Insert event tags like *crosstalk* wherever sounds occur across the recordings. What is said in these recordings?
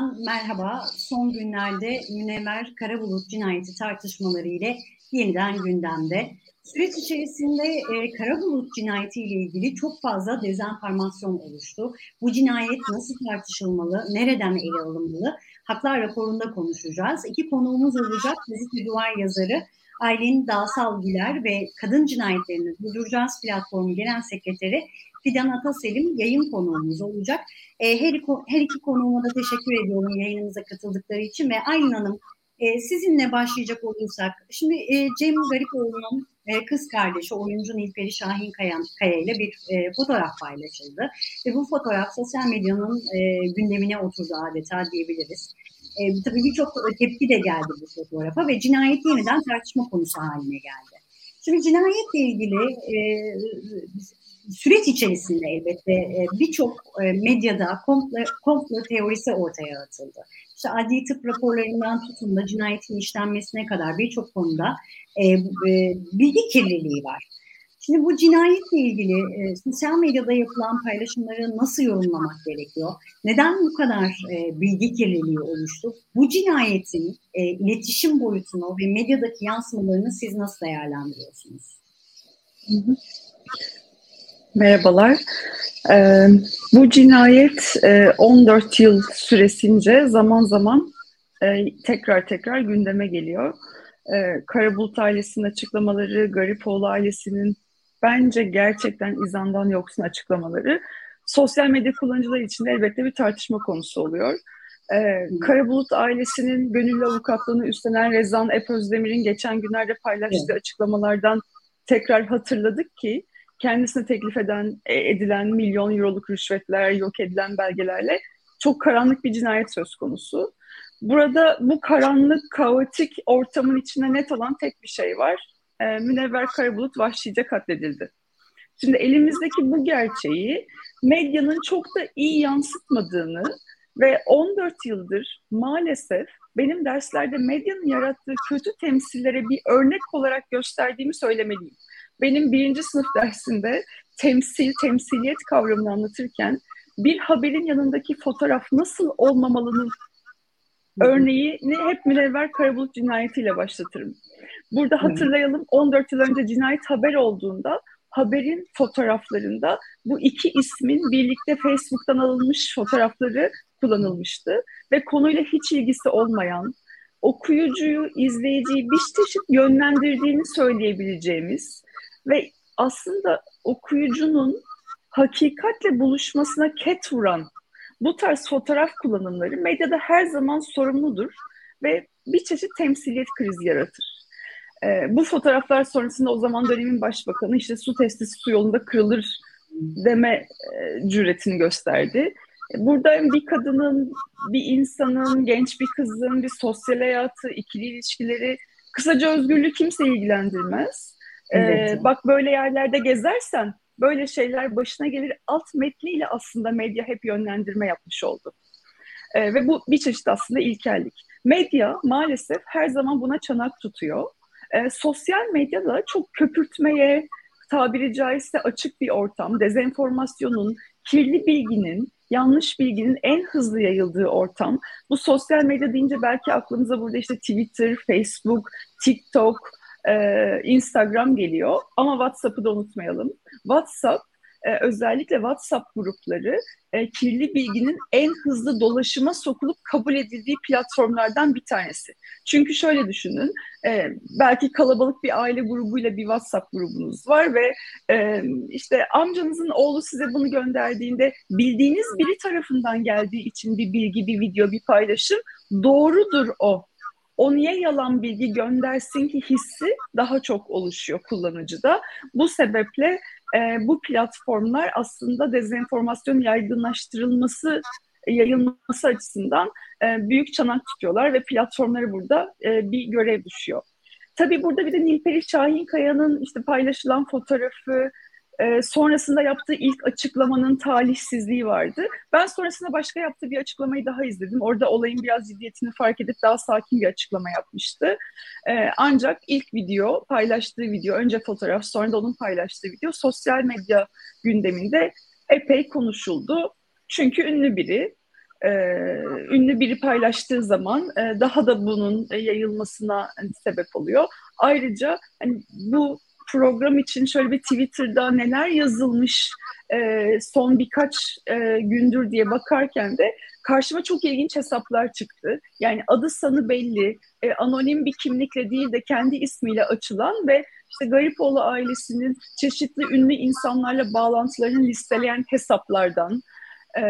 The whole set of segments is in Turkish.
Ankara'dan merhaba. Son günlerde Münevver Karabulut cinayeti tartışmaları ile yeniden gündemde. Süreç içerisinde e, Karabulut cinayeti ile ilgili çok fazla dezenformasyon oluştu. Bu cinayet nasıl tartışılmalı, nereden ele alınmalı? Haklar raporunda konuşacağız. İki konuğumuz olacak. Gazete Duvar yazarı Aylin Dağsal Güler ve Kadın Cinayetlerini Durduracağız platformu genel sekreteri Fidan Ataselim yayın konuğumuz olacak. E, her, her iki konuğuma da teşekkür ediyorum yayınımıza katıldıkları için ve Aylin Hanım e, sizinle başlayacak olursak, şimdi e, Cem Garipoğlu'nun e, kız kardeşi oyuncu Nilperi Şahin Kaya, Kaya ile bir e, fotoğraf paylaşıldı. Ve bu fotoğraf sosyal medyanın e, gündemine oturdu adeta diyebiliriz. E, tabii birçok tepki de geldi bu fotoğrafa ve cinayet yeniden tartışma konusu haline geldi. Şimdi cinayetle ilgili e, süreç içerisinde elbette e, birçok e, medyada komplo, komplo teorisi ortaya atıldı. İşte adli tıp raporlarından tutun da cinayetin işlenmesine kadar birçok konuda e, e, bilgi kirliliği var. Şimdi bu cinayetle ilgili e, sosyal medyada yapılan paylaşımları nasıl yorumlamak gerekiyor? Neden bu kadar e, bilgi kirliliği oluştu? Bu cinayetin e, iletişim boyutunu ve medyadaki yansımalarını siz nasıl değerlendiriyorsunuz? Merhabalar. Ee, bu cinayet e, 14 yıl süresince zaman zaman e, tekrar tekrar gündeme geliyor. E, Karabulut ailesinin açıklamaları, Garipoğlu ailesinin bence gerçekten izandan yoksun açıklamaları sosyal medya kullanıcıları için de elbette bir tartışma konusu oluyor. Ee, Karabulut ailesinin gönüllü avukatlığını üstlenen Rezan Epözdemir'in geçen günlerde paylaştığı açıklamalardan tekrar hatırladık ki kendisine teklif eden, e, edilen milyon euroluk rüşvetler, yok edilen belgelerle çok karanlık bir cinayet söz konusu. Burada bu karanlık, kaotik ortamın içinde net olan tek bir şey var. E, Münevver Karabulut vahşice katledildi. Şimdi elimizdeki bu gerçeği medyanın çok da iyi yansıtmadığını ve 14 yıldır maalesef benim derslerde medyanın yarattığı kötü temsillere bir örnek olarak gösterdiğimi söylemeliyim benim birinci sınıf dersinde temsil, temsiliyet kavramını anlatırken bir haberin yanındaki fotoğraf nasıl olmamalının örneğini hep Münevver Karabulut cinayetiyle başlatırım. Burada hatırlayalım 14 yıl önce cinayet haber olduğunda haberin fotoğraflarında bu iki ismin birlikte Facebook'tan alınmış fotoğrafları kullanılmıştı ve konuyla hiç ilgisi olmayan, okuyucuyu, izleyiciyi bir çeşit yönlendirdiğini söyleyebileceğimiz ve aslında okuyucunun hakikatle buluşmasına ket vuran bu tarz fotoğraf kullanımları medyada her zaman sorumludur ve bir çeşit temsiliyet krizi yaratır. Ee, bu fotoğraflar sonrasında o zaman dönemin başbakanı işte su testisi su yolunda kırılır deme e, cüretini gösterdi. Burada bir kadının, bir insanın, genç bir kızın, bir sosyal hayatı, ikili ilişkileri, kısaca özgürlüğü kimse ilgilendirmez. Evet. Ee, bak böyle yerlerde gezersen böyle şeyler başına gelir. Alt metniyle aslında medya hep yönlendirme yapmış oldu. Ee, ve bu bir çeşit aslında ilkellik. Medya maalesef her zaman buna çanak tutuyor. Ee, sosyal medyada çok köpürtmeye, tabiri caizse açık bir ortam, dezenformasyonun, kirli bilginin, yanlış bilginin en hızlı yayıldığı ortam. Bu sosyal medya deyince belki aklımıza burada işte Twitter, Facebook, TikTok, e, Instagram geliyor ama WhatsApp'ı da unutmayalım. WhatsApp e, özellikle WhatsApp grupları e, kirli bilginin en hızlı dolaşıma sokulup kabul edildiği platformlardan bir tanesi. Çünkü şöyle düşünün, e, belki kalabalık bir aile grubuyla bir WhatsApp grubunuz var ve e, işte amcanızın oğlu size bunu gönderdiğinde bildiğiniz biri tarafından geldiği için bir bilgi, bir video, bir paylaşım doğrudur o o niye yalan bilgi göndersin ki hissi daha çok oluşuyor kullanıcıda. Bu sebeple e, bu platformlar aslında dezenformasyon yaygınlaştırılması yayılması açısından e, büyük çanak tutuyorlar ve platformları burada e, bir görev düşüyor. Tabii burada bir de Nilperi Şahinkaya'nın işte paylaşılan fotoğrafı, e, sonrasında yaptığı ilk açıklamanın talihsizliği vardı. Ben sonrasında başka yaptığı bir açıklamayı daha izledim. Orada olayın biraz ciddiyetini fark edip daha sakin bir açıklama yapmıştı. E, ancak ilk video, paylaştığı video, önce fotoğraf sonra da onun paylaştığı video sosyal medya gündeminde epey konuşuldu. Çünkü ünlü biri. e, ünlü biri paylaştığı zaman e, daha da bunun yayılmasına hani, sebep oluyor. Ayrıca hani bu program için şöyle bir Twitter'da neler yazılmış e, son birkaç e, gündür diye bakarken de karşıma çok ilginç hesaplar çıktı. Yani adı sanı belli, e, anonim bir kimlikle değil de kendi ismiyle açılan ve işte Garipoğlu ailesinin çeşitli ünlü insanlarla bağlantılarını listeleyen hesaplardan, e,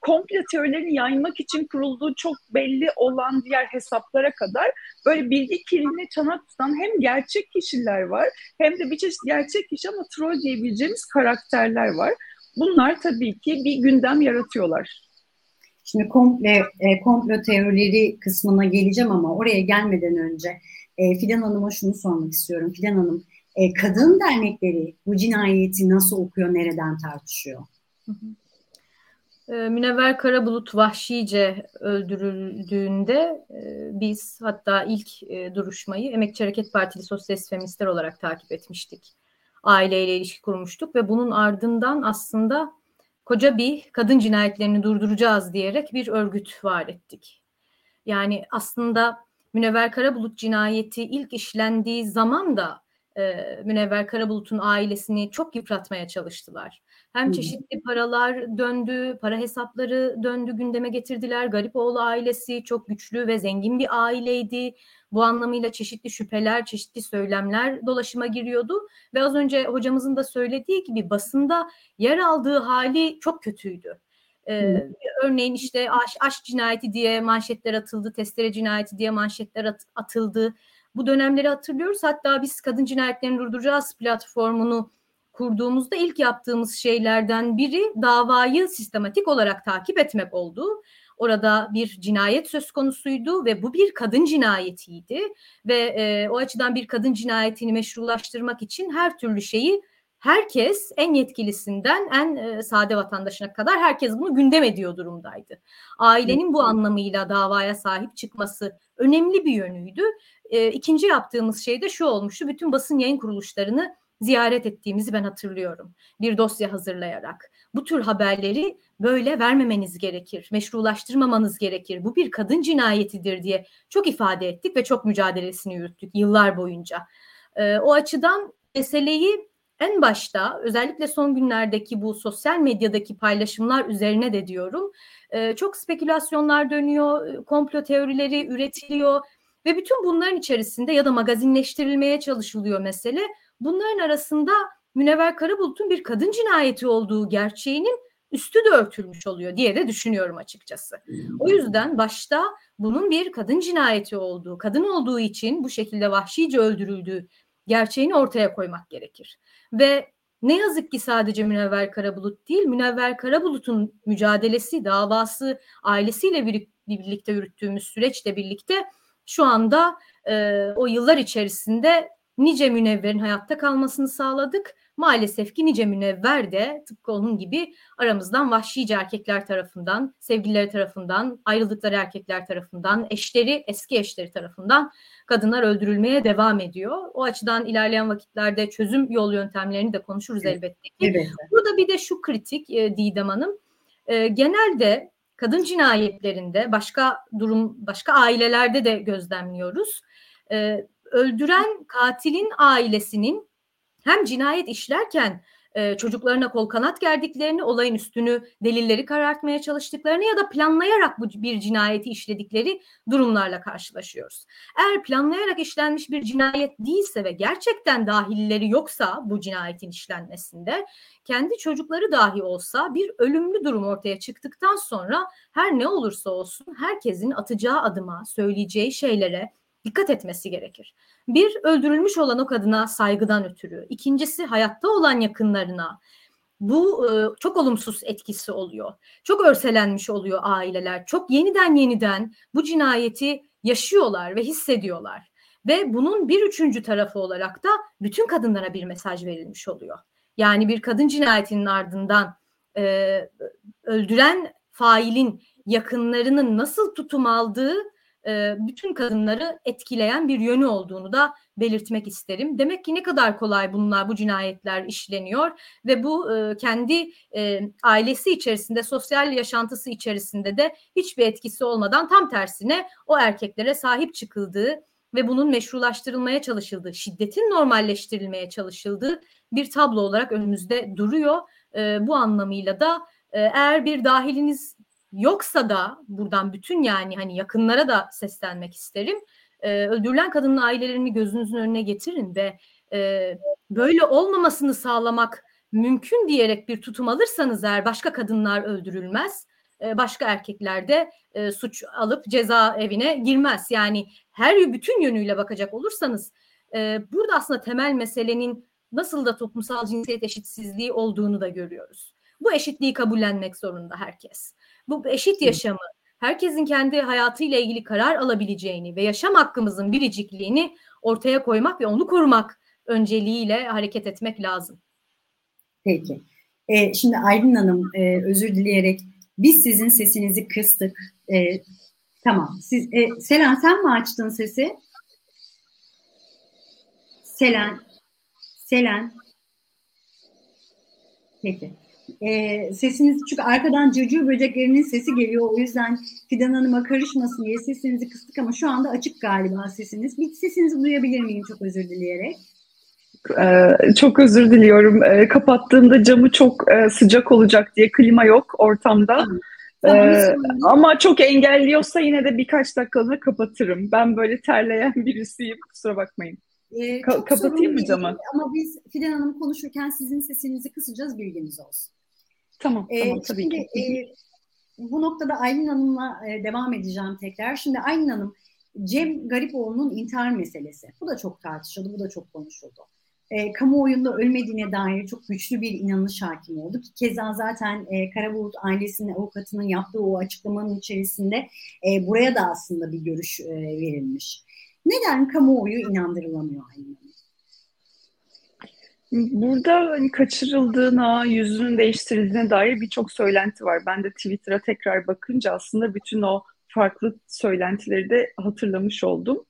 komple teorilerini yaymak için kurulduğu çok belli olan diğer hesaplara kadar böyle bilgi kirliliğine çanak tutan hem gerçek kişiler var hem de bir çeşit gerçek kişi ama troll diyebileceğimiz karakterler var. Bunlar tabii ki bir gündem yaratıyorlar. Şimdi komple e, komplo teorileri kısmına geleceğim ama oraya gelmeden önce e, Fidan Hanım'a şunu sormak istiyorum. Fidan Hanım, e, kadın dernekleri bu cinayeti nasıl okuyor, nereden tartışıyor? Hı hı. Ee, Münevver Karabulut vahşice öldürüldüğünde e, biz hatta ilk e, duruşmayı Emekçi Hareket Partili Sosyalist Feministler olarak takip etmiştik. Aileyle ilişki kurmuştuk ve bunun ardından aslında koca bir kadın cinayetlerini durduracağız diyerek bir örgüt var ettik. Yani aslında Münevver Karabulut cinayeti ilk işlendiği zaman da e, Münevver Karabulut'un ailesini çok yıpratmaya çalıştılar. Hem çeşitli paralar döndü, para hesapları döndü gündeme getirdiler. Garipoğlu ailesi çok güçlü ve zengin bir aileydi. Bu anlamıyla çeşitli şüpheler, çeşitli söylemler dolaşıma giriyordu. Ve az önce hocamızın da söylediği gibi basında yer aldığı hali çok kötüydü. Ee, örneğin işte aş, aşk cinayeti diye manşetler atıldı, testere cinayeti diye manşetler at, atıldı. Bu dönemleri hatırlıyoruz. Hatta biz Kadın Cinayetlerini Durduracağız platformunu kurduğumuzda ilk yaptığımız şeylerden biri davayı sistematik olarak takip etmek oldu. Orada bir cinayet söz konusuydu ve bu bir kadın cinayetiydi ve e, o açıdan bir kadın cinayetini meşrulaştırmak için her türlü şeyi herkes en yetkilisinden en e, sade vatandaşına kadar herkes bunu gündem ediyor durumdaydı. Ailenin bu anlamıyla davaya sahip çıkması önemli bir yönüydü. E, ikinci yaptığımız şey de şu olmuştu. Bütün basın yayın kuruluşlarını ziyaret ettiğimizi ben hatırlıyorum. Bir dosya hazırlayarak. Bu tür haberleri böyle vermemeniz gerekir. Meşrulaştırmamanız gerekir. Bu bir kadın cinayetidir diye çok ifade ettik ve çok mücadelesini yürüttük yıllar boyunca. E, o açıdan meseleyi en başta özellikle son günlerdeki bu sosyal medyadaki paylaşımlar üzerine de diyorum. E, çok spekülasyonlar dönüyor, komplo teorileri üretiliyor ve bütün bunların içerisinde ya da magazinleştirilmeye çalışılıyor mesele. Bunların arasında Münevver Karabulut'un bir kadın cinayeti olduğu gerçeğinin üstü de örtülmüş oluyor diye de düşünüyorum açıkçası. O yüzden başta bunun bir kadın cinayeti olduğu, kadın olduğu için bu şekilde vahşice öldürüldüğü gerçeğini ortaya koymak gerekir. Ve ne yazık ki sadece Münevver Karabulut değil, Münevver Karabulut'un mücadelesi, davası, ailesiyle birlikte yürüttüğümüz süreçle birlikte şu anda e, o yıllar içerisinde nice münevverin hayatta kalmasını sağladık. Maalesef ki nice münevver de tıpkı onun gibi aramızdan vahşice erkekler tarafından, sevgilileri tarafından, ayrıldıkları erkekler tarafından, eşleri, eski eşleri tarafından kadınlar öldürülmeye devam ediyor. O açıdan ilerleyen vakitlerde çözüm yol yöntemlerini de konuşuruz elbette ki. Evet. Burada bir de şu kritik e, Didem Hanım. E, genelde kadın cinayetlerinde başka durum başka ailelerde de gözlemliyoruz. Öldüren katilin ailesinin hem cinayet işlerken e, çocuklarına kol kanat gerdiklerini, olayın üstünü delilleri karartmaya çalıştıklarını ya da planlayarak bu bir cinayeti işledikleri durumlarla karşılaşıyoruz. Eğer planlayarak işlenmiş bir cinayet değilse ve gerçekten dahilleri yoksa bu cinayetin işlenmesinde kendi çocukları dahi olsa bir ölümlü durum ortaya çıktıktan sonra her ne olursa olsun herkesin atacağı adıma, söyleyeceği şeylere dikkat etmesi gerekir. Bir, öldürülmüş olan o kadına saygıdan ötürü. İkincisi, hayatta olan yakınlarına. Bu e, çok olumsuz etkisi oluyor. Çok örselenmiş oluyor aileler. Çok yeniden yeniden bu cinayeti yaşıyorlar ve hissediyorlar. Ve bunun bir üçüncü tarafı olarak da bütün kadınlara bir mesaj verilmiş oluyor. Yani bir kadın cinayetinin ardından e, öldüren failin yakınlarının nasıl tutum aldığı e, bütün kadınları etkileyen bir yönü olduğunu da belirtmek isterim. Demek ki ne kadar kolay bunlar bu cinayetler işleniyor ve bu e, kendi e, ailesi içerisinde sosyal yaşantısı içerisinde de hiçbir etkisi olmadan tam tersine o erkeklere sahip çıkıldığı ve bunun meşrulaştırılmaya çalışıldığı, şiddetin normalleştirilmeye çalışıldığı bir tablo olarak önümüzde duruyor. Bu anlamıyla da eğer bir dahiliniz yoksa da buradan bütün yani hani yakınlara da seslenmek isterim. E, öldürülen kadının ailelerini gözünüzün önüne getirin ve e, böyle olmamasını sağlamak mümkün diyerek bir tutum alırsanız eğer başka kadınlar öldürülmez, başka erkekler de e, suç alıp ceza evine girmez. Yani her bütün yönüyle bakacak olursanız e, burada aslında temel meselenin nasıl da toplumsal cinsiyet eşitsizliği olduğunu da görüyoruz. Bu eşitliği kabullenmek zorunda herkes. Bu eşit yaşamı, herkesin kendi hayatıyla ilgili karar alabileceğini ve yaşam hakkımızın biricikliğini ortaya koymak ve onu korumak önceliğiyle hareket etmek lazım. Peki. Ee, şimdi Aydın Hanım e, özür dileyerek biz sizin sesinizi kıstık. E, tamam. Siz, e, Selen sen mi açtın sesi? Selen. Selen. Peki. E, sesiniz çünkü arkadan cırcır böceklerinin sesi geliyor. O yüzden Fidan Hanım'a karışmasın diye sesinizi kıstık ama şu anda açık galiba sesiniz. Bir sesinizi duyabilir miyim çok özür dileyerek? Ee, çok özür diliyorum. Ee, kapattığımda camı çok e, sıcak olacak diye klima yok ortamda. Ee, ama çok engelliyorsa yine de birkaç dakikalığına kapatırım. Ben böyle terleyen *laughs* birisiyim. Kusura bakmayın. Ee, Ka- kapatayım mı camı? Ama biz Fidan Hanım konuşurken sizin sesinizi kısacağız bilginiz olsun. Tamam, ee, tamam tabii şimdi, ki. E, bu noktada Aylin Hanım'la e, devam edeceğim tekrar. Şimdi Aylin Hanım, Cem Garipoğlu'nun intihar meselesi. Bu da çok tartışıldı, bu da çok konuşuldu. E, kamuoyunda ölmediğine dair çok güçlü bir inanış hakim oldu. Ki keza zaten e, Karabulut ailesinin avukatının yaptığı o açıklamanın içerisinde e, buraya da aslında bir görüş e, verilmiş. Neden kamuoyu inandırılamıyor Aylin Hanım? Burada hani kaçırıldığına, yüzünün değiştirildiğine dair birçok söylenti var. Ben de Twitter'a tekrar bakınca aslında bütün o farklı söylentileri de hatırlamış oldum.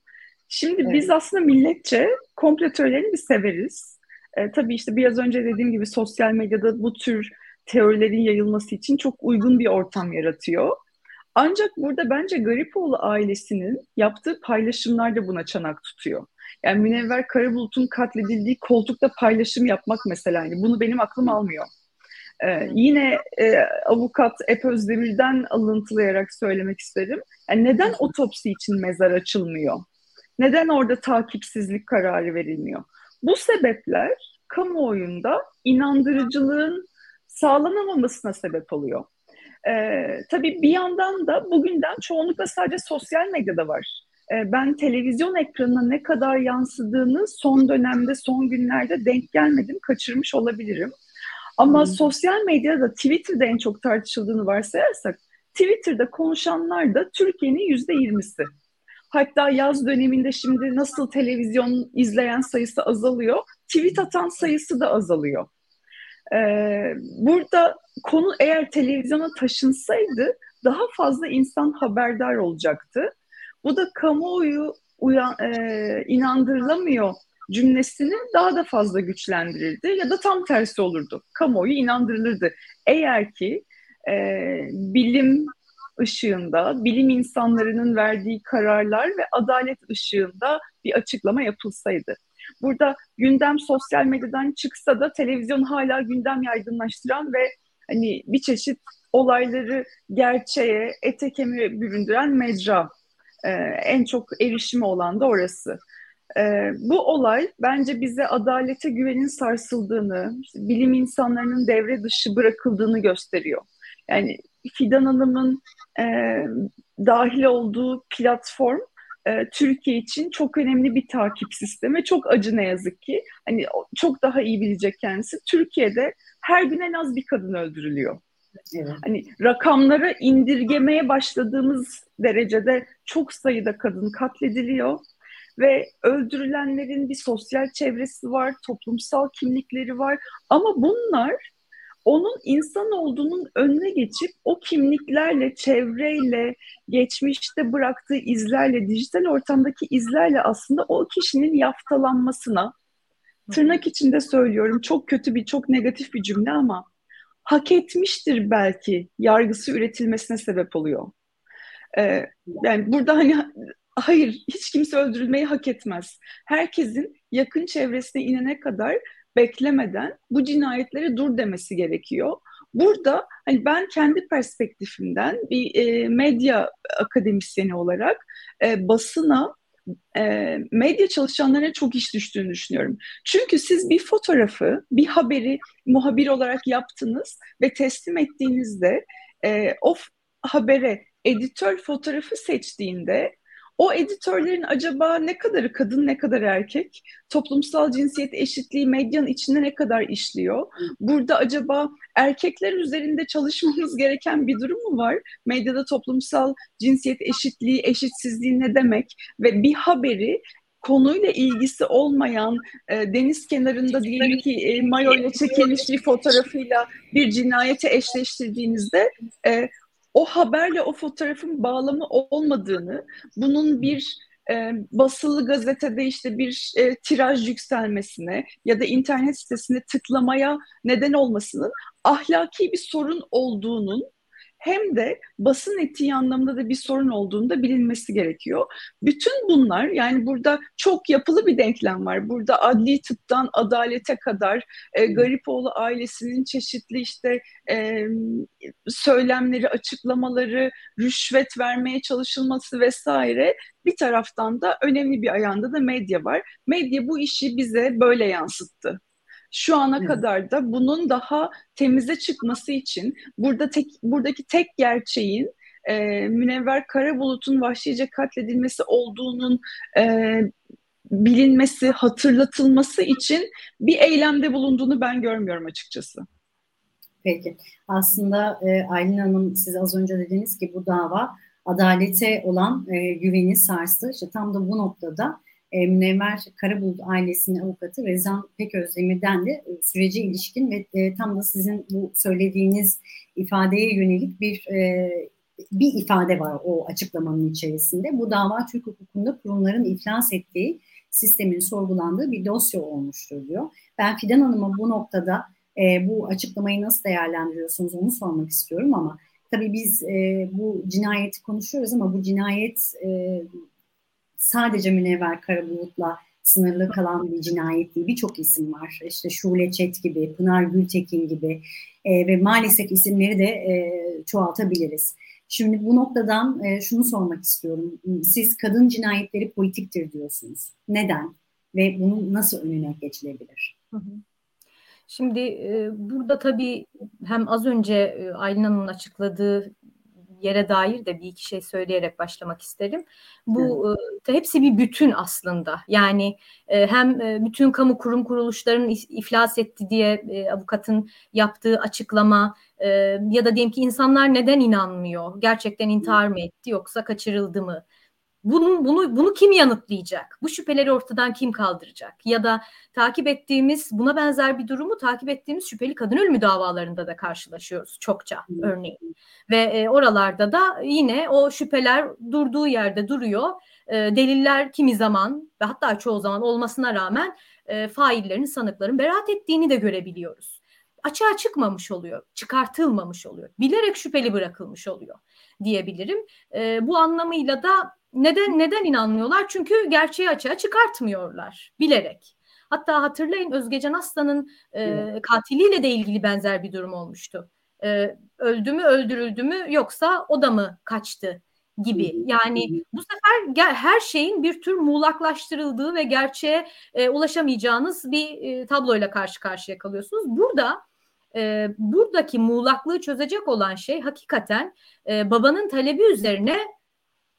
Şimdi evet. biz aslında milletçe komplo teorilerini bir severiz. E, tabii işte biraz önce dediğim gibi sosyal medyada bu tür teorilerin yayılması için çok uygun bir ortam yaratıyor. Ancak burada bence Garipoğlu ailesinin yaptığı paylaşımlar da buna çanak tutuyor. Yani Münevver Karabulut'un katledildiği koltukta paylaşım yapmak mesela. Yani bunu benim aklım almıyor. Ee, yine e, avukat Ep Özdemir'den alıntılayarak söylemek isterim. Yani neden otopsi için mezar açılmıyor? Neden orada takipsizlik kararı verilmiyor? Bu sebepler kamuoyunda inandırıcılığın sağlanamamasına sebep oluyor. Ee, tabii bir yandan da bugünden çoğunlukla sadece sosyal medyada var. Ee, ben televizyon ekranına ne kadar yansıdığını son dönemde, son günlerde denk gelmedim, kaçırmış olabilirim. Ama hmm. sosyal medyada, Twitter'da en çok tartışıldığını varsayarsak, Twitter'da konuşanlar da Türkiye'nin yüzde yirmisi. Hatta yaz döneminde şimdi nasıl televizyon izleyen sayısı azalıyor, tweet atan sayısı da azalıyor. Ee, burada konu eğer televizyona taşınsaydı daha fazla insan haberdar olacaktı. Bu da kamuoyu uyan, e, inandırılamıyor cümlesini daha da fazla güçlendirirdi ya da tam tersi olurdu. Kamuoyu inandırılırdı. Eğer ki e, bilim ışığında, bilim insanlarının verdiği kararlar ve adalet ışığında bir açıklama yapılsaydı. Burada gündem sosyal medyadan çıksa da televizyon hala gündem yaygınlaştıran ve hani bir çeşit olayları gerçeğe, ete kemiğe büründüren mecra. Ee, en çok erişimi olan da orası. Ee, bu olay bence bize adalete güvenin sarsıldığını, bilim insanlarının devre dışı bırakıldığını gösteriyor. Yani Fidan Hanım'ın e, dahil olduğu platform e, Türkiye için çok önemli bir takip sistemi. Çok acı ne yazık ki. Hani çok daha iyi bilecek kendisi. Türkiye'de her gün en az bir kadın öldürülüyor. Evet. Hani rakamları indirgemeye başladığımız derecede çok sayıda kadın katlediliyor ve öldürülenlerin bir sosyal çevresi var, toplumsal kimlikleri var ama bunlar onun insan olduğunun önüne geçip o kimliklerle, çevreyle, geçmişte bıraktığı izlerle, dijital ortamdaki izlerle aslında o kişinin yaftalanmasına, tırnak içinde söylüyorum çok kötü bir, çok negatif bir cümle ama hak etmiştir belki yargısı üretilmesine sebep oluyor. Ee, yani burada hani hayır hiç kimse öldürülmeyi hak etmez. Herkesin yakın çevresine inene kadar beklemeden bu cinayetlere dur demesi gerekiyor. Burada hani ben kendi perspektifimden bir e, medya akademisyeni olarak e, basına e, medya çalışanlarına çok iş düştüğünü düşünüyorum. Çünkü siz bir fotoğrafı, bir haberi muhabir olarak yaptınız ve teslim ettiğinizde e, o habere editör fotoğrafı seçtiğinde o editörlerin acaba ne kadarı kadın ne kadar erkek? Toplumsal cinsiyet eşitliği medyanın içinde ne kadar işliyor? Burada acaba erkekler üzerinde çalışmamız gereken bir durum mu var? Medyada toplumsal cinsiyet eşitliği, eşitsizliği ne demek? Ve bir haberi konuyla ilgisi olmayan e, deniz kenarında diyelim ki e, mayo ile çekilmiş bir fotoğrafıyla bir cinayete eşleştirdiğinizde e, o haberle o fotoğrafın bağlamı olmadığını, bunun bir e, basılı gazetede işte bir e, tiraj yükselmesine ya da internet sitesine tıklamaya neden olmasının ahlaki bir sorun olduğunun hem de basın etiği anlamında da bir sorun olduğunu da bilinmesi gerekiyor. Bütün bunlar yani burada çok yapılı bir denklem var. Burada adli tıptan adalete kadar e, Garipoğlu ailesinin çeşitli işte e, söylemleri, açıklamaları, rüşvet vermeye çalışılması vesaire bir taraftan da önemli bir ayağında da medya var. Medya bu işi bize böyle yansıttı. Şu ana evet. kadar da bunun daha temize çıkması için burada tek buradaki tek gerçeğin e, Münevver Karabulut'un vahşice katledilmesi olduğunun e, bilinmesi, hatırlatılması için bir eylemde bulunduğunu ben görmüyorum açıkçası. Peki. Aslında e, Aylin Hanım siz az önce dediniz ki bu dava adalete olan e, güveni sarstı. İşte tam da bu noktada e, Münevver Karabulut ailesinin avukatı Rezan Peközdemir'den de e, sürece ilişkin ve e, tam da sizin bu söylediğiniz ifadeye yönelik bir e, bir ifade var o açıklamanın içerisinde. Bu dava Türk hukukunda kurumların iflas ettiği sistemin sorgulandığı bir dosya olmuştur diyor. Ben Fidan Hanım'a bu noktada e, bu açıklamayı nasıl değerlendiriyorsunuz onu sormak istiyorum ama tabii biz e, bu cinayeti konuşuyoruz ama bu cinayet e, sadece Münevver Karabulut'la sınırlı kalan bir cinayet değil. Birçok isim var. İşte Şule Çet gibi, Pınar Gültekin gibi e, ve maalesef isimleri de e, çoğaltabiliriz. Şimdi bu noktadan e, şunu sormak istiyorum. Siz kadın cinayetleri politiktir diyorsunuz. Neden? Ve bunun nasıl önüne geçilebilir? Şimdi e, burada tabii hem az önce e, Aylin Hanım'ın açıkladığı yere dair de bir iki şey söyleyerek başlamak isterim. Bu evet. hepsi bir bütün aslında. Yani hem bütün kamu kurum kuruluşlarının iflas etti diye avukatın yaptığı açıklama ya da diyelim ki insanlar neden inanmıyor? Gerçekten intihar mı etti yoksa kaçırıldı mı? Bunu, bunu, bunu kim yanıtlayacak? Bu şüpheleri ortadan kim kaldıracak? Ya da takip ettiğimiz buna benzer bir durumu takip ettiğimiz şüpheli kadın ölümü davalarında da karşılaşıyoruz çokça örneğin. Ve e, oralarda da yine o şüpheler durduğu yerde duruyor. E, deliller kimi zaman ve hatta çoğu zaman olmasına rağmen e, faillerin, sanıkların beraat ettiğini de görebiliyoruz. Açığa çıkmamış oluyor, çıkartılmamış oluyor. Bilerek şüpheli bırakılmış oluyor diyebilirim. E, bu anlamıyla da neden neden inanmıyorlar? Çünkü gerçeği açığa çıkartmıyorlar bilerek. Hatta hatırlayın Özgecan Aslan'ın e, katiliyle de ilgili benzer bir durum olmuştu. E, öldü mü öldürüldü mü yoksa o da mı kaçtı gibi. Yani bu sefer her şeyin bir tür muğlaklaştırıldığı ve gerçeğe e, ulaşamayacağınız bir e, tabloyla karşı karşıya kalıyorsunuz. Burada e, buradaki muğlaklığı çözecek olan şey hakikaten e, babanın talebi üzerine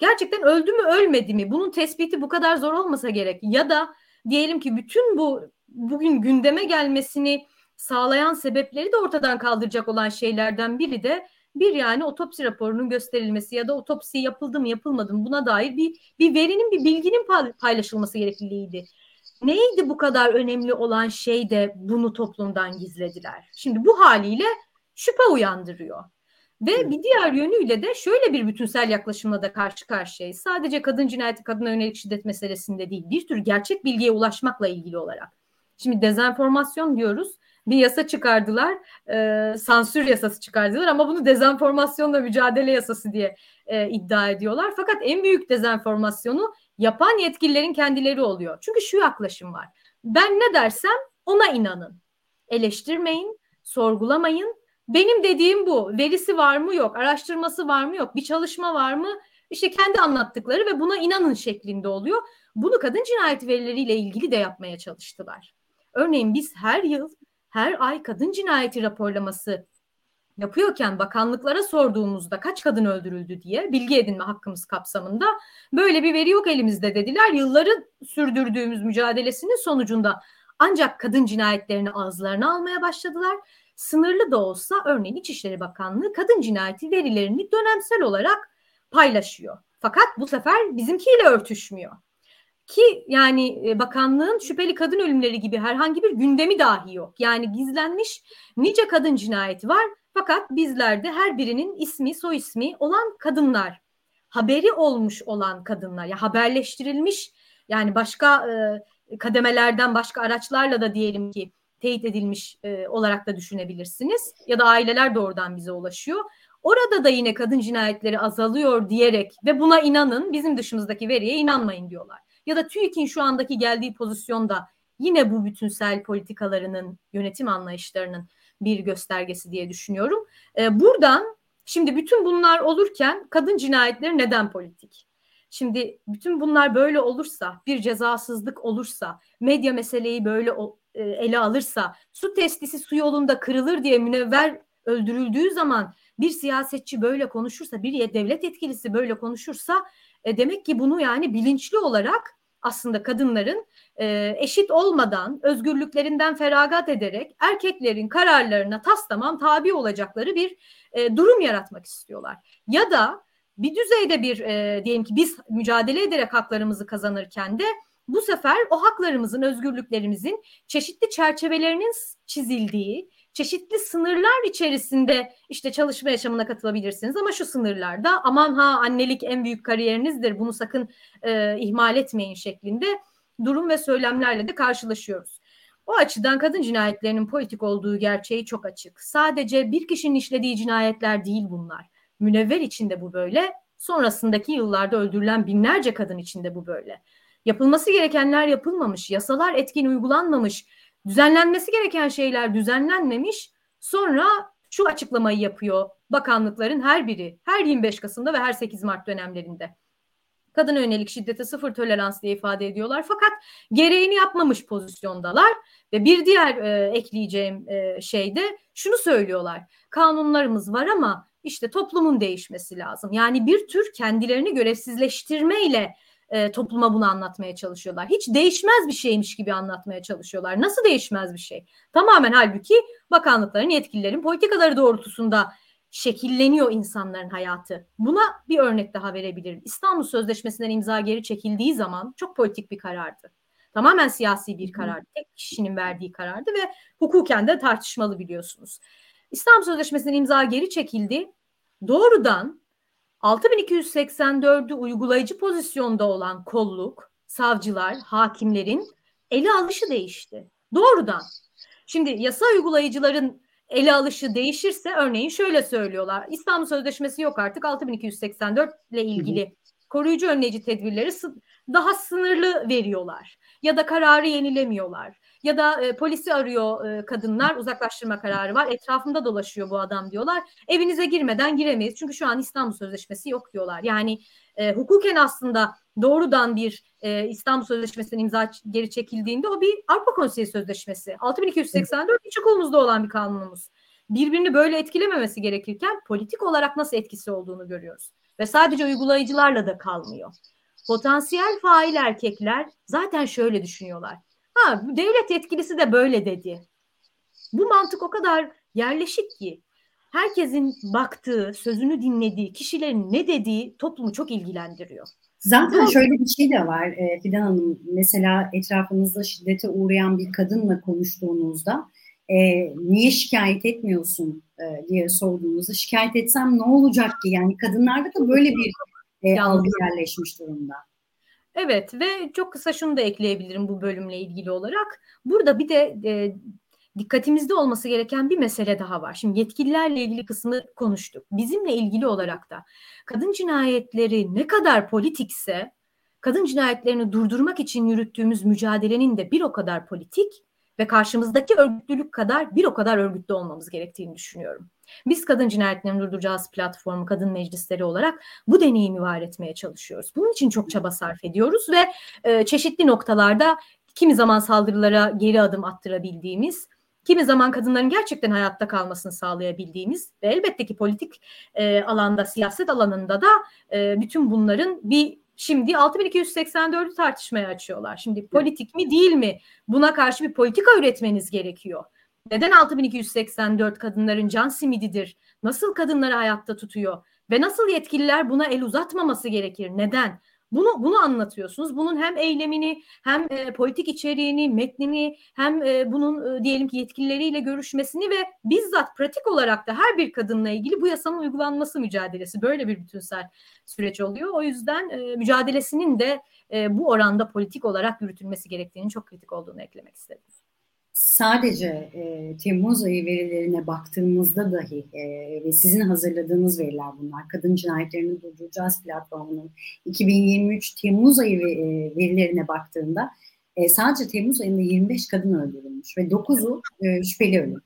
gerçekten öldü mü ölmedi mi? Bunun tespiti bu kadar zor olmasa gerek. Ya da diyelim ki bütün bu bugün gündeme gelmesini sağlayan sebepleri de ortadan kaldıracak olan şeylerden biri de bir yani otopsi raporunun gösterilmesi ya da otopsi yapıldı mı yapılmadı mı buna dair bir bir verinin bir bilginin paylaşılması gerekliliğiydi. neydi bu kadar önemli olan şey de bunu toplumdan gizlediler? Şimdi bu haliyle şüphe uyandırıyor. Ve bir diğer yönüyle de şöyle bir bütünsel yaklaşımla da karşı karşıyayız. Sadece kadın cinayeti, kadına yönelik şiddet meselesinde değil, bir tür gerçek bilgiye ulaşmakla ilgili olarak. Şimdi dezenformasyon diyoruz. Bir yasa çıkardılar, e, sansür yasası çıkardılar ama bunu dezenformasyonla mücadele yasası diye e, iddia ediyorlar. Fakat en büyük dezenformasyonu yapan yetkililerin kendileri oluyor. Çünkü şu yaklaşım var. Ben ne dersem ona inanın. Eleştirmeyin, sorgulamayın. Benim dediğim bu. Verisi var mı yok, araştırması var mı yok, bir çalışma var mı? İşte kendi anlattıkları ve buna inanın şeklinde oluyor. Bunu kadın cinayeti verileriyle ilgili de yapmaya çalıştılar. Örneğin biz her yıl, her ay kadın cinayeti raporlaması yapıyorken bakanlıklara sorduğumuzda kaç kadın öldürüldü diye bilgi edinme hakkımız kapsamında böyle bir veri yok elimizde dediler. Yılları sürdürdüğümüz mücadelesinin sonucunda ancak kadın cinayetlerini ağızlarına almaya başladılar. Sınırlı da olsa örneğin İçişleri Bakanlığı kadın cinayeti verilerini dönemsel olarak paylaşıyor. Fakat bu sefer bizimkiyle örtüşmüyor. Ki yani e, bakanlığın şüpheli kadın ölümleri gibi herhangi bir gündemi dahi yok. Yani gizlenmiş nice kadın cinayeti var fakat bizlerde her birinin ismi, soy ismi olan kadınlar, haberi olmuş olan kadınlar, ya haberleştirilmiş yani başka e, kademelerden, başka araçlarla da diyelim ki teyit edilmiş e, olarak da düşünebilirsiniz. Ya da aileler doğrudan bize ulaşıyor. Orada da yine kadın cinayetleri azalıyor diyerek ve buna inanın bizim dışımızdaki veriye inanmayın diyorlar. Ya da TÜİK'in şu andaki geldiği pozisyonda yine bu bütünsel politikalarının, yönetim anlayışlarının bir göstergesi diye düşünüyorum. E, buradan şimdi bütün bunlar olurken kadın cinayetleri neden politik? Şimdi bütün bunlar böyle olursa, bir cezasızlık olursa, medya meseleyi böyle e, ele alırsa, su testisi su yolunda kırılır diye münevver öldürüldüğü zaman bir siyasetçi böyle konuşursa, bir devlet etkilisi böyle konuşursa e, demek ki bunu yani bilinçli olarak aslında kadınların e, eşit olmadan özgürlüklerinden feragat ederek erkeklerin kararlarına tas tabi olacakları bir e, durum yaratmak istiyorlar. Ya da bir düzeyde bir e, diyelim ki biz mücadele ederek haklarımızı kazanırken de bu sefer o haklarımızın, özgürlüklerimizin çeşitli çerçevelerinin çizildiği, çeşitli sınırlar içerisinde işte çalışma yaşamına katılabilirsiniz ama şu sınırlarda aman ha annelik en büyük kariyerinizdir bunu sakın e, ihmal etmeyin şeklinde durum ve söylemlerle de karşılaşıyoruz. O açıdan kadın cinayetlerinin politik olduğu gerçeği çok açık. Sadece bir kişinin işlediği cinayetler değil bunlar. Münevver içinde bu böyle, sonrasındaki yıllarda öldürülen binlerce kadın içinde bu böyle. Yapılması gerekenler yapılmamış, yasalar etkin uygulanmamış, düzenlenmesi gereken şeyler düzenlenmemiş. Sonra şu açıklamayı yapıyor bakanlıkların her biri, her 25 Kasım'da ve her 8 Mart dönemlerinde. Kadın yönelik şiddete sıfır tolerans diye ifade ediyorlar. Fakat gereğini yapmamış pozisyondalar ve bir diğer e, ekleyeceğim e, şey de şunu söylüyorlar. Kanunlarımız var ama işte toplumun değişmesi lazım. Yani bir tür kendilerini görevsizleştirmeyle e, topluma bunu anlatmaya çalışıyorlar. Hiç değişmez bir şeymiş gibi anlatmaya çalışıyorlar. Nasıl değişmez bir şey? Tamamen halbuki bakanlıkların, yetkililerin politikaları doğrultusunda şekilleniyor insanların hayatı. Buna bir örnek daha verebilirim. İstanbul Sözleşmesi'nden imza geri çekildiği zaman çok politik bir karardı. Tamamen siyasi bir karardı. Tek kişinin verdiği karardı ve hukuken de tartışmalı biliyorsunuz. İstanbul Sözleşmesi'nden imza geri çekildi. Doğrudan 6284'ü uygulayıcı pozisyonda olan kolluk, savcılar, hakimlerin ele alışı değişti. Doğrudan. Şimdi yasa uygulayıcıların ele alışı değişirse örneğin şöyle söylüyorlar. İstanbul Sözleşmesi yok artık 6284 ile ilgili koruyucu önleyici tedbirleri daha sınırlı veriyorlar ya da kararı yenilemiyorlar ya da e, polisi arıyor e, kadınlar uzaklaştırma kararı var. Etrafında dolaşıyor bu adam diyorlar. Evinize girmeden giremeyiz. Çünkü şu an İstanbul Sözleşmesi yok diyorlar. Yani e, hukuken aslında doğrudan bir e, İstanbul Sözleşmesi'nin imza geri çekildiğinde o bir Avrupa Konseyi Sözleşmesi. 6284 iç hukukumuzda olan bir kanunumuz. Birbirini böyle etkilememesi gerekirken politik olarak nasıl etkisi olduğunu görüyoruz. Ve sadece uygulayıcılarla da kalmıyor. Potansiyel fail erkekler zaten şöyle düşünüyorlar. Ha devlet yetkilisi de böyle dedi. Bu mantık o kadar yerleşik ki herkesin baktığı, sözünü dinlediği, kişilerin ne dediği toplumu çok ilgilendiriyor. Zaten şöyle bir şey de var e, Fidan Hanım. Mesela etrafınızda şiddete uğrayan bir kadınla konuştuğunuzda e, niye şikayet etmiyorsun e, diye sorduğunuzda şikayet etsem ne olacak ki? Yani kadınlarda da böyle bir e, algı yerleşmiş durumda. Evet ve çok kısa şunu da ekleyebilirim bu bölümle ilgili olarak. Burada bir de e, dikkatimizde olması gereken bir mesele daha var. Şimdi yetkililerle ilgili kısmı konuştuk. Bizimle ilgili olarak da kadın cinayetleri ne kadar politikse kadın cinayetlerini durdurmak için yürüttüğümüz mücadelenin de bir o kadar politik ve karşımızdaki örgütlülük kadar bir o kadar örgütlü olmamız gerektiğini düşünüyorum. Biz Kadın Cinayetlerini Durduracağız platformu, kadın meclisleri olarak bu deneyimi var etmeye çalışıyoruz. Bunun için çok çaba sarf ediyoruz ve e, çeşitli noktalarda kimi zaman saldırılara geri adım attırabildiğimiz, kimi zaman kadınların gerçekten hayatta kalmasını sağlayabildiğimiz ve elbette ki politik e, alanda, siyaset alanında da e, bütün bunların bir Şimdi 6284'ü tartışmaya açıyorlar. Şimdi politik mi değil mi? Buna karşı bir politika üretmeniz gerekiyor. Neden 6284 kadınların can simididir? Nasıl kadınları hayatta tutuyor? Ve nasıl yetkililer buna el uzatmaması gerekir? Neden? Bunu bunu anlatıyorsunuz. Bunun hem eylemini, hem e, politik içeriğini, metnini, hem e, bunun e, diyelim ki yetkilileriyle görüşmesini ve bizzat pratik olarak da her bir kadınla ilgili bu yasanın uygulanması mücadelesi böyle bir bütünsel süreç oluyor. O yüzden e, mücadelesinin de e, bu oranda politik olarak yürütülmesi gerektiğini çok kritik olduğunu eklemek istedim sadece e, Temmuz ayı verilerine baktığımızda dahi e, ve sizin hazırladığınız veriler bunlar. Kadın cinayetlerini durduracağız platformunun 2023 Temmuz ayı e, verilerine baktığında e, sadece Temmuz ayında 25 kadın öldürülmüş ve 9'u e, şüpheli ölüm.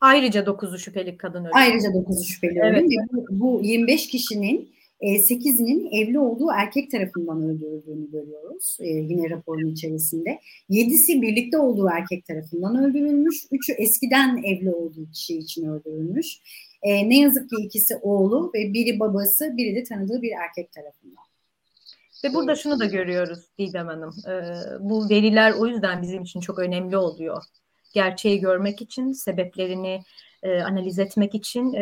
Ayrıca 9'u şüpheli kadın ölüm. Ayrıca 9'u şüpheli evet. ölüm. Bu, bu 25 kişinin 8'inin e, evli olduğu erkek tarafından öldürüldüğünü görüyoruz e, yine raporun içerisinde. 7'si birlikte olduğu erkek tarafından öldürülmüş. 3'ü eskiden evli olduğu kişi için öldürülmüş. E, ne yazık ki ikisi oğlu ve biri babası, biri de tanıdığı bir erkek tarafından. Ve burada şunu da görüyoruz Didem Hanım. bu veriler o yüzden bizim için çok önemli oluyor. Gerçeği görmek için, sebeplerini analiz etmek için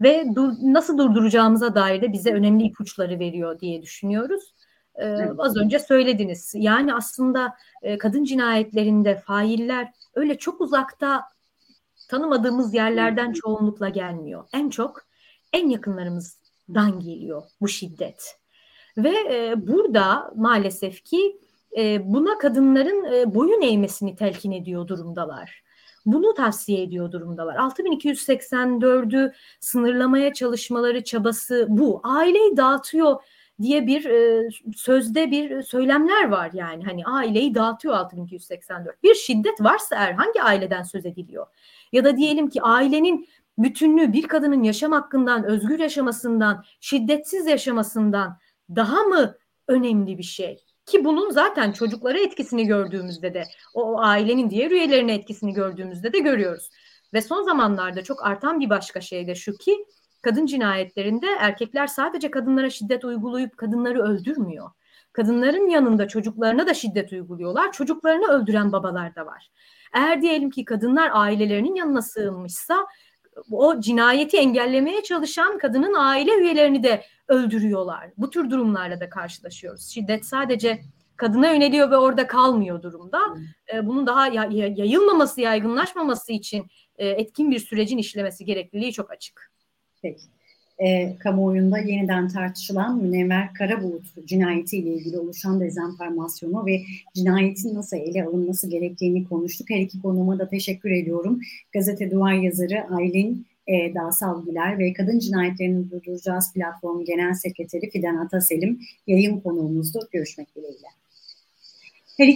ve dur, nasıl durduracağımıza dair de bize önemli ipuçları veriyor diye düşünüyoruz. Ee, Az önce söylediniz. Yani aslında e, kadın cinayetlerinde failler öyle çok uzakta tanımadığımız yerlerden çoğunlukla gelmiyor. En çok en yakınlarımızdan geliyor bu şiddet. Ve e, burada maalesef ki e, buna kadınların e, boyun eğmesini telkin ediyor durumdalar bunu tavsiye ediyor durumdalar. 6284'ü sınırlamaya çalışmaları çabası bu. Aileyi dağıtıyor diye bir e, sözde bir söylemler var yani hani aileyi dağıtıyor 6284. Bir şiddet varsa eğer hangi aileden söz ediliyor? Ya da diyelim ki ailenin bütünlüğü bir kadının yaşam hakkından, özgür yaşamasından, şiddetsiz yaşamasından daha mı önemli bir şey? Ki bunun zaten çocuklara etkisini gördüğümüzde de o, o ailenin diğer üyelerine etkisini gördüğümüzde de görüyoruz. Ve son zamanlarda çok artan bir başka şey de şu ki kadın cinayetlerinde erkekler sadece kadınlara şiddet uygulayıp kadınları öldürmüyor. Kadınların yanında çocuklarına da şiddet uyguluyorlar. Çocuklarını öldüren babalar da var. Eğer diyelim ki kadınlar ailelerinin yanına sığınmışsa o cinayeti engellemeye çalışan kadının aile üyelerini de öldürüyorlar. Bu tür durumlarla da karşılaşıyoruz. Şiddet sadece kadına yöneliyor ve orada kalmıyor durumda. E, bunun daha yayılmaması, yaygınlaşmaması için e, etkin bir sürecin işlemesi gerekliliği çok açık. Peki. E, kamuoyunda yeniden tartışılan Münevver Karabulut cinayetiyle ilgili oluşan dezenformasyonu ve cinayetin nasıl ele alınması gerektiğini konuştuk. Her iki konuma da teşekkür ediyorum. Gazete Duvar yazarı Aylin e, Dağsal Güler ve Kadın Cinayetlerini Durduracağız platformu Genel Sekreteri Fidan Ataselim yayın konuğumuzdu. Görüşmek dileğiyle. Her iki